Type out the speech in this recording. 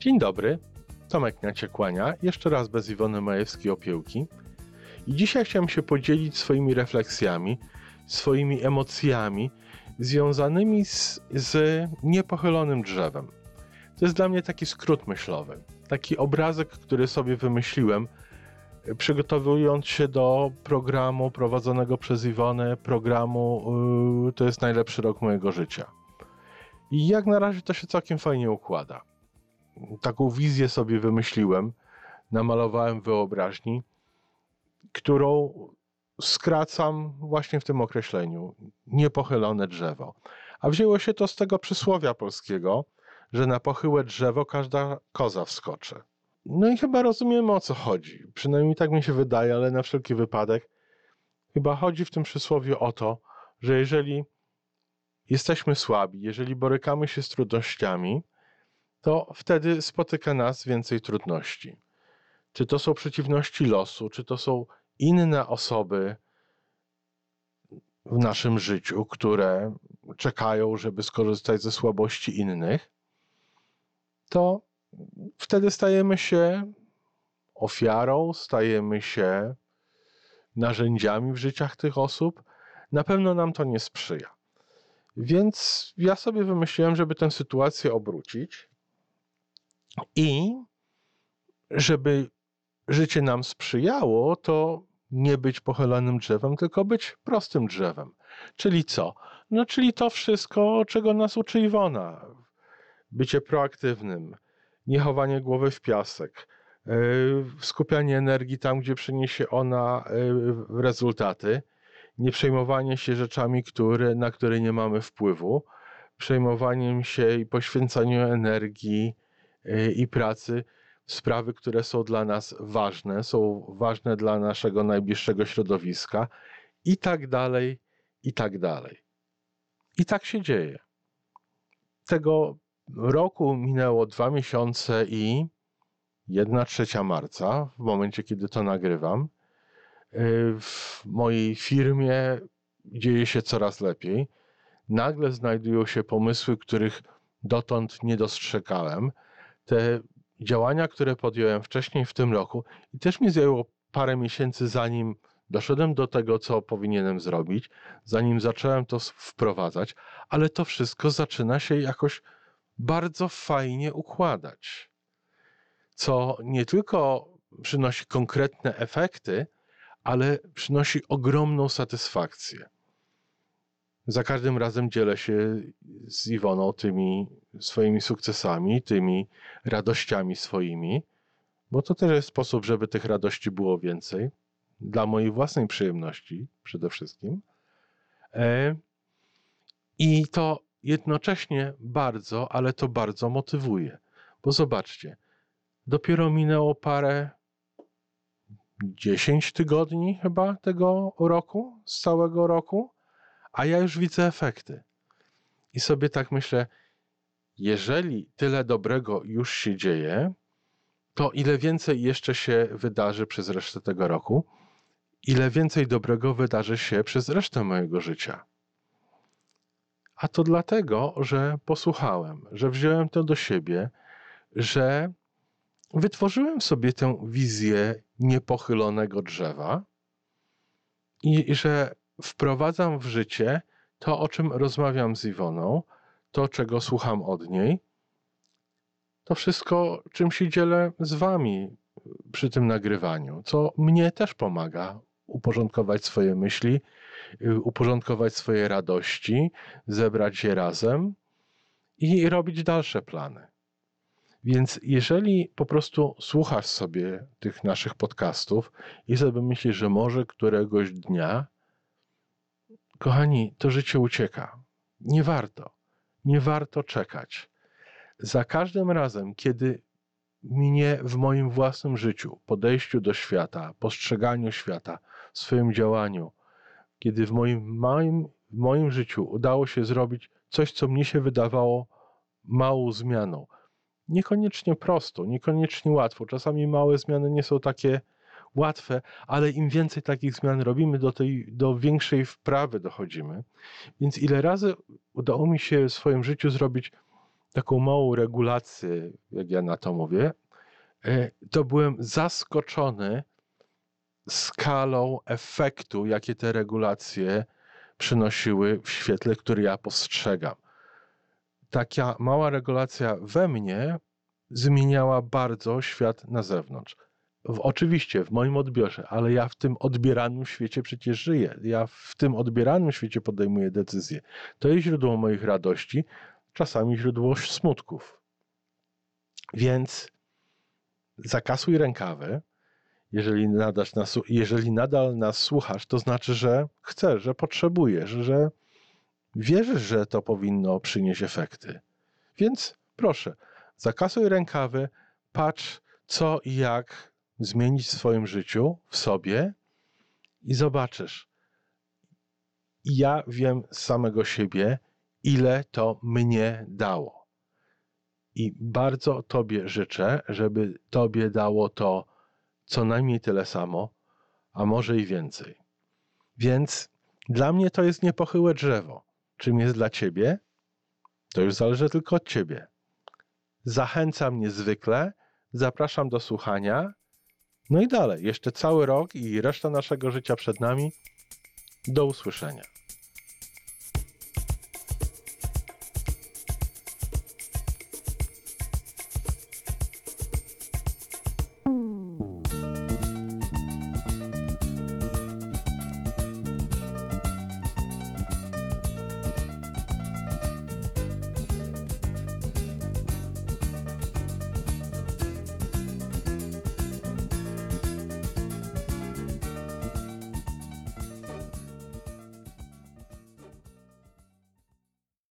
Dzień dobry, Tomek Naciekłania, jeszcze raz bez Iwony Majewskiej-Opiełki. I dzisiaj chciałem się podzielić swoimi refleksjami, swoimi emocjami związanymi z, z niepochylonym drzewem. To jest dla mnie taki skrót myślowy, taki obrazek, który sobie wymyśliłem, przygotowując się do programu prowadzonego przez Iwonę, programu yy, To jest najlepszy rok mojego życia. I jak na razie to się całkiem fajnie układa. Taką wizję sobie wymyśliłem, namalowałem wyobraźni, którą skracam właśnie w tym określeniu niepochylone drzewo. A wzięło się to z tego przysłowia polskiego, że na pochyłe drzewo każda koza wskoczy. No i chyba rozumiemy o co chodzi. Przynajmniej tak mi się wydaje, ale na wszelki wypadek chyba chodzi w tym przysłowiu o to, że jeżeli jesteśmy słabi, jeżeli borykamy się z trudnościami, to wtedy spotyka nas więcej trudności. Czy to są przeciwności losu, czy to są inne osoby w naszym życiu, które czekają, żeby skorzystać ze słabości innych, to wtedy stajemy się ofiarą, stajemy się narzędziami w życiach tych osób. Na pewno nam to nie sprzyja. Więc ja sobie wymyśliłem, żeby tę sytuację obrócić i żeby życie nam sprzyjało, to nie być pochylonym drzewem, tylko być prostym drzewem. Czyli co? No, czyli to wszystko, czego nas uczy Iwona. Bycie proaktywnym, nie chowanie głowy w piasek, e, skupianie energii tam, gdzie przyniesie ona e, rezultaty, nie przejmowanie się rzeczami, które, na które nie mamy wpływu, przejmowaniem się i poświęcaniu energii i pracy sprawy, które są dla nas ważne, są ważne dla naszego najbliższego środowiska i tak dalej, i tak dalej. I tak się dzieje. Tego roku minęło dwa miesiące i jedna trzecia marca, w momencie, kiedy to nagrywam. W mojej firmie dzieje się coraz lepiej. Nagle znajdują się pomysły, których dotąd nie dostrzegałem. Te działania, które podjąłem wcześniej w tym roku i też mi zajęło parę miesięcy, zanim doszedłem do tego, co powinienem zrobić, zanim zacząłem to wprowadzać, ale to wszystko zaczyna się jakoś bardzo fajnie układać. Co nie tylko przynosi konkretne efekty, ale przynosi ogromną satysfakcję. Za każdym razem dzielę się z Iwoną tymi swoimi sukcesami, tymi radościami swoimi, bo to też jest sposób, żeby tych radości było więcej, dla mojej własnej przyjemności przede wszystkim. E, I to jednocześnie bardzo, ale to bardzo motywuje, bo zobaczcie, dopiero minęło parę, dziesięć tygodni chyba tego roku, z całego roku, a ja już widzę efekty. I sobie tak myślę, jeżeli tyle dobrego już się dzieje, to ile więcej jeszcze się wydarzy przez resztę tego roku, ile więcej dobrego wydarzy się przez resztę mojego życia. A to dlatego, że posłuchałem, że wziąłem to do siebie, że wytworzyłem sobie tę wizję niepochylonego drzewa i że wprowadzam w życie to, o czym rozmawiam z Iwoną, to, czego słucham od niej, to wszystko, czym się dzielę z Wami przy tym nagrywaniu, co mnie też pomaga uporządkować swoje myśli, uporządkować swoje radości, zebrać je razem i robić dalsze plany. Więc jeżeli po prostu słuchasz sobie tych naszych podcastów i sobie myślisz, że może któregoś dnia Kochani, to życie ucieka. Nie warto. Nie warto czekać. Za każdym razem, kiedy mnie w moim własnym życiu, podejściu do świata, postrzeganiu świata, swoim działaniu, kiedy w moim, małym, w moim życiu udało się zrobić coś, co mnie się wydawało małą zmianą, niekoniecznie prosto, niekoniecznie łatwo. Czasami małe zmiany nie są takie łatwe, ale im więcej takich zmian robimy, do, tej, do większej wprawy dochodzimy. Więc ile razy udało mi się w swoim życiu zrobić taką małą regulację, jak ja na to mówię, e, to byłem zaskoczony skalą efektu, jakie te regulacje przynosiły w świetle, który ja postrzegam. Taka mała regulacja we mnie zmieniała bardzo świat na zewnątrz. W, oczywiście w moim odbiorze, ale ja w tym odbieranym świecie przecież żyję. Ja w tym odbieranym świecie podejmuję decyzje. To jest źródło moich radości, czasami źródło smutków. Więc zakasuj rękawy. Jeżeli, nadasz nas, jeżeli nadal nas słuchasz, to znaczy, że chcesz, że potrzebujesz, że wierzysz, że to powinno przynieść efekty. Więc proszę, zakasuj rękawy, patrz co i jak zmienić w swoim życiu, w sobie i zobaczysz. Ja wiem z samego siebie, ile to mnie dało. I bardzo Tobie życzę, żeby Tobie dało to co najmniej tyle samo, a może i więcej. Więc dla mnie to jest niepochyłe drzewo. Czym jest dla Ciebie? To już zależy tylko od Ciebie. Zachęcam niezwykle, zapraszam do słuchania. No i dalej, jeszcze cały rok i reszta naszego życia przed nami. Do usłyszenia.